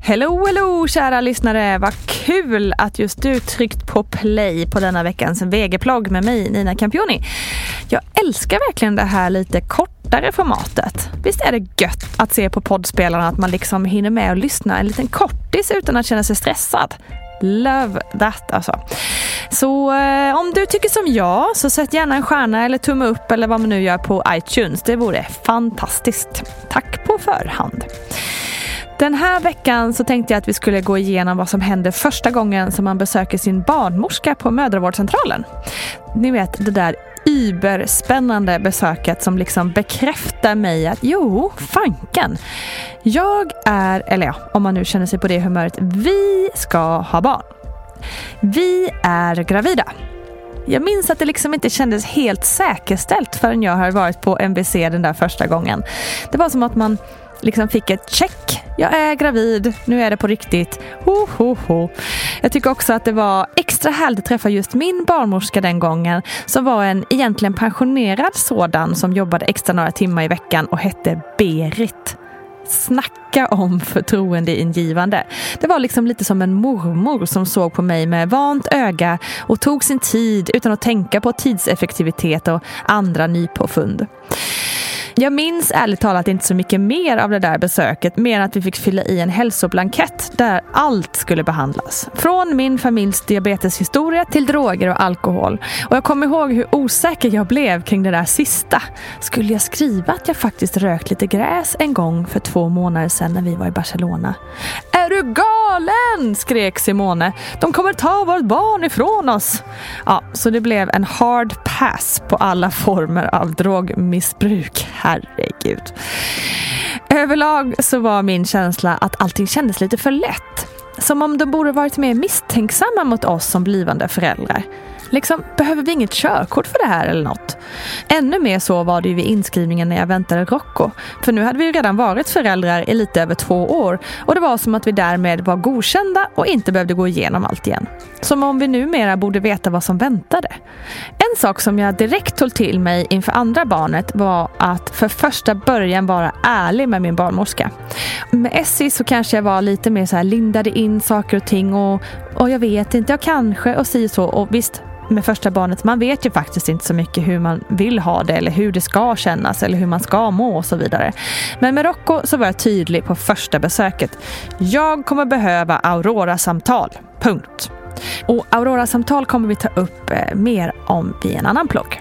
Hello, hello kära lyssnare! Vad kul att just du tryckt på play på denna veckans VG-plogg med mig, Nina Campioni. Jag älskar verkligen det här lite kortare formatet. Visst är det gött att se på poddspelarna att man liksom hinner med att lyssna en liten kortis utan att känna sig stressad? Love that alltså. Så eh, om du tycker som jag så sätt gärna en stjärna eller tumme upp eller vad man nu gör på iTunes. Det vore fantastiskt. Tack på förhand. Den här veckan så tänkte jag att vi skulle gå igenom vad som händer första gången som man besöker sin barnmorska på mödravårdscentralen. Ni vet det där überspännande besöket som liksom bekräftar mig att jo, fanken. Jag är, eller ja, om man nu känner sig på det humöret, vi ska ha barn. Vi är gravida. Jag minns att det liksom inte kändes helt säkerställt förrän jag har varit på MVC den där första gången. Det var som att man liksom fick ett check. Jag är gravid, nu är det på riktigt. Ho, ho, ho. Jag tycker också att det var extra härligt att träffa just min barnmorska den gången som var en egentligen pensionerad sådan som jobbade extra några timmar i veckan och hette Berit. Snacka om förtroendeingivande. Det var liksom lite som en mormor som såg på mig med vant öga och tog sin tid utan att tänka på tidseffektivitet och andra nypåfund. Jag minns ärligt talat inte så mycket mer av det där besöket, mer än att vi fick fylla i en hälsoblankett där allt skulle behandlas. Från min familjs diabeteshistoria till droger och alkohol. Och jag kommer ihåg hur osäker jag blev kring det där sista. Skulle jag skriva att jag faktiskt rökt lite gräs en gång för två månader sedan när vi var i Barcelona? Är du galen? skrek Simone. De kommer ta vårt barn ifrån oss. Ja, så det blev en hard pass på alla former av drogmissbruk herregud. Överlag så var min känsla att allting kändes lite för lätt. Som om de borde varit mer misstänksamma mot oss som blivande föräldrar. Liksom, behöver vi inget körkort för det här eller något? Ännu mer så var det ju vid inskrivningen när jag väntade Rocco. För nu hade vi ju redan varit föräldrar i lite över två år och det var som att vi därmed var godkända och inte behövde gå igenom allt igen. Som om vi numera borde veta vad som väntade. En sak som jag direkt tog till mig inför andra barnet var att för första början vara ärlig med min barnmorska. Med Essie så kanske jag var lite mer så här lindade in saker och ting och, och jag vet inte, jag kanske och si så och visst med första barnet, man vet ju faktiskt inte så mycket hur man vill ha det eller hur det ska kännas eller hur man ska må och så vidare. Men med Rocco så var jag tydlig på första besöket. Jag kommer behöva Aurora-samtal. Punkt. Och Aurora-samtal kommer vi ta upp eh, mer om i en annan plogg.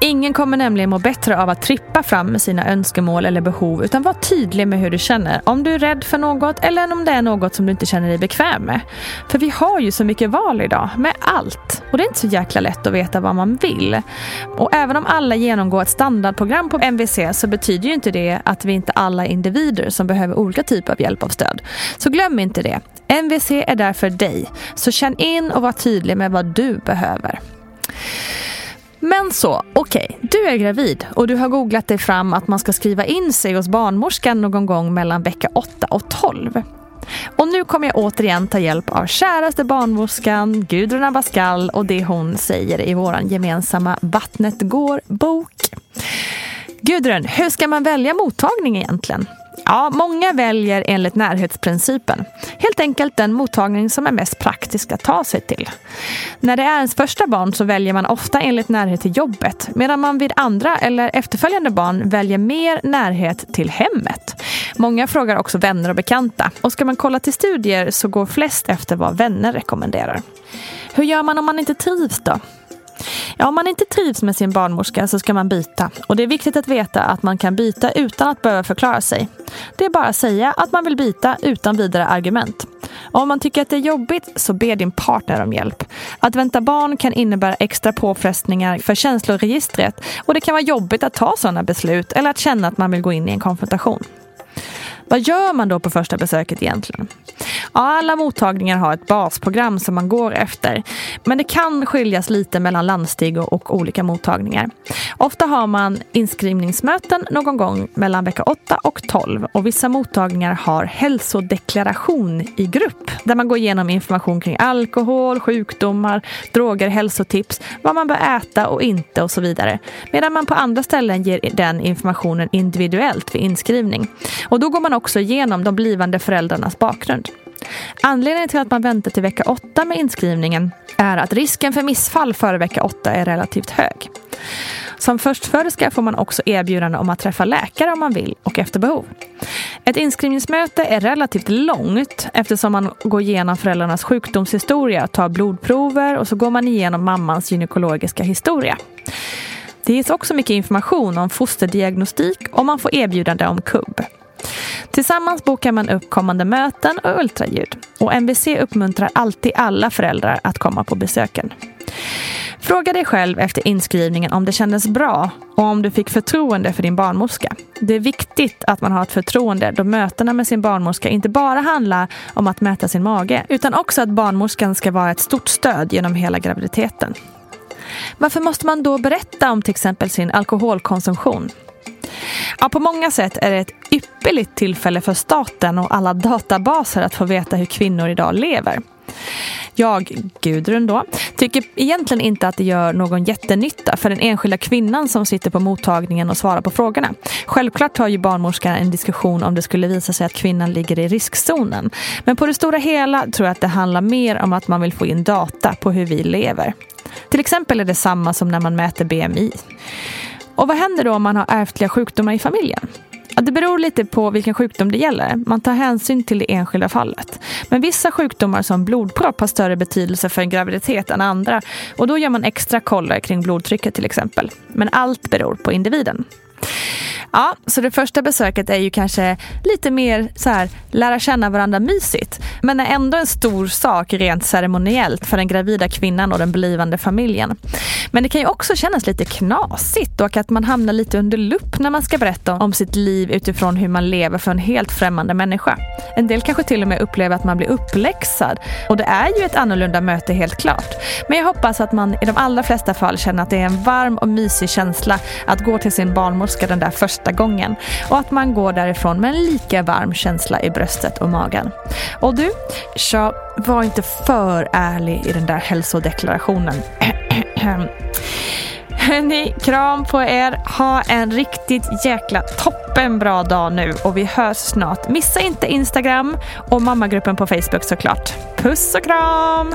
Ingen kommer nämligen må bättre av att trippa fram med sina önskemål eller behov utan var tydlig med hur du känner. Om du är rädd för något eller om det är något som du inte känner dig bekväm med. För vi har ju så mycket val idag med allt. Och det är inte så jäkla lätt att veta vad man vill. Och även om alla genomgår ett standardprogram på MVC så betyder ju inte det att vi inte alla är individer som behöver olika typer av hjälp och stöd. Så glöm inte det. MVC är där för dig. Så känn in och var tydlig med vad du behöver. Men så, okej, okay, du är gravid och du har googlat dig fram att man ska skriva in sig hos barnmorskan någon gång mellan vecka 8 och 12. Och nu kommer jag återigen ta hjälp av käraste barnmorskan Gudrun Abascal och det hon säger i vår gemensamma Vattnet går-bok. Gudrun, hur ska man välja mottagning egentligen? Ja, många väljer enligt närhetsprincipen. Helt enkelt den mottagning som är mest praktisk att ta sig till. När det är ens första barn så väljer man ofta enligt närhet till jobbet medan man vid andra eller efterföljande barn väljer mer närhet till hemmet. Många frågar också vänner och bekanta och ska man kolla till studier så går flest efter vad vänner rekommenderar. Hur gör man om man inte trivs då? Ja, om man inte trivs med sin barnmorska så ska man byta. Och det är viktigt att veta att man kan byta utan att behöva förklara sig. Det är bara att säga att man vill byta utan vidare argument. Och om man tycker att det är jobbigt så be din partner om hjälp. Att vänta barn kan innebära extra påfrestningar för känsloregistret och det kan vara jobbigt att ta sådana beslut eller att känna att man vill gå in i en konfrontation. Vad gör man då på första besöket egentligen? Ja, alla mottagningar har ett basprogram som man går efter. Men det kan skiljas lite mellan landsting och, och olika mottagningar. Ofta har man inskrivningsmöten någon gång mellan vecka 8 och 12 och vissa mottagningar har hälsodeklaration i grupp där man går igenom information kring alkohol, sjukdomar, droger, hälsotips, vad man bör äta och inte och så vidare. Medan man på andra ställen ger den informationen individuellt vid inskrivning. Och då går man också igenom de blivande föräldrarnas bakgrund. Anledningen till att man väntar till vecka 8 med inskrivningen är att risken för missfall före vecka 8 är relativt hög. Som förstföderska får man också erbjudande om att träffa läkare om man vill och efter behov. Ett inskrivningsmöte är relativt långt eftersom man går igenom föräldrarnas sjukdomshistoria, tar blodprover och så går man igenom mammans gynekologiska historia. Det ges också mycket information om fosterdiagnostik och man får erbjudande om KUB. Tillsammans bokar man upp kommande möten och ultraljud. Och MVC uppmuntrar alltid alla föräldrar att komma på besöken. Fråga dig själv efter inskrivningen om det kändes bra och om du fick förtroende för din barnmorska. Det är viktigt att man har ett förtroende då mötena med sin barnmorska inte bara handlar om att mäta sin mage utan också att barnmorskan ska vara ett stort stöd genom hela graviditeten. Varför måste man då berätta om till exempel sin alkoholkonsumtion? Ja, på många sätt är det ett ypperligt tillfälle för staten och alla databaser att få veta hur kvinnor idag lever. Jag, Gudrun då, tycker egentligen inte att det gör någon jättenytta för den enskilda kvinnan som sitter på mottagningen och svarar på frågorna. Självklart tar ju barnmorskan en diskussion om det skulle visa sig att kvinnan ligger i riskzonen. Men på det stora hela tror jag att det handlar mer om att man vill få in data på hur vi lever. Till exempel är det samma som när man mäter BMI. Och vad händer då om man har ärftliga sjukdomar i familjen? Ja, det beror lite på vilken sjukdom det gäller. Man tar hänsyn till det enskilda fallet. Men vissa sjukdomar som blodpropp har större betydelse för en graviditet än andra. Och då gör man extra koller kring blodtrycket till exempel. Men allt beror på individen. Ja, så det första besöket är ju kanske lite mer så här, lära känna varandra mysigt. Men är ändå en stor sak rent ceremoniellt för den gravida kvinnan och den blivande familjen. Men det kan ju också kännas lite knasigt och att man hamnar lite under lupp när man ska berätta om sitt liv utifrån hur man lever för en helt främmande människa. En del kanske till och med upplever att man blir uppläxad. Och det är ju ett annorlunda möte helt klart. Men jag hoppas att man i de allra flesta fall känner att det är en varm och mysig känsla att gå till sin barnmorska den där första första gången och att man går därifrån med en lika varm känsla i bröstet och magen. Och du, så var inte för ärlig i den där hälsodeklarationen. Hörni, kram på er. Ha en riktigt jäkla toppenbra dag nu och vi hörs snart. Missa inte Instagram och mammagruppen på Facebook såklart. Puss och kram!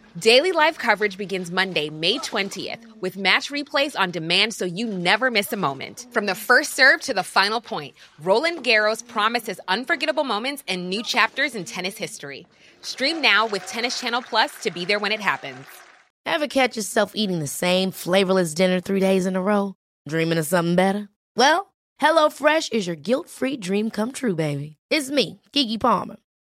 Daily live coverage begins Monday, May 20th, with match replays on demand so you never miss a moment. From the first serve to the final point, Roland Garros promises unforgettable moments and new chapters in tennis history. Stream now with Tennis Channel Plus to be there when it happens. Ever catch yourself eating the same flavorless dinner three days in a row? Dreaming of something better? Well, HelloFresh is your guilt free dream come true, baby. It's me, Kiki Palmer.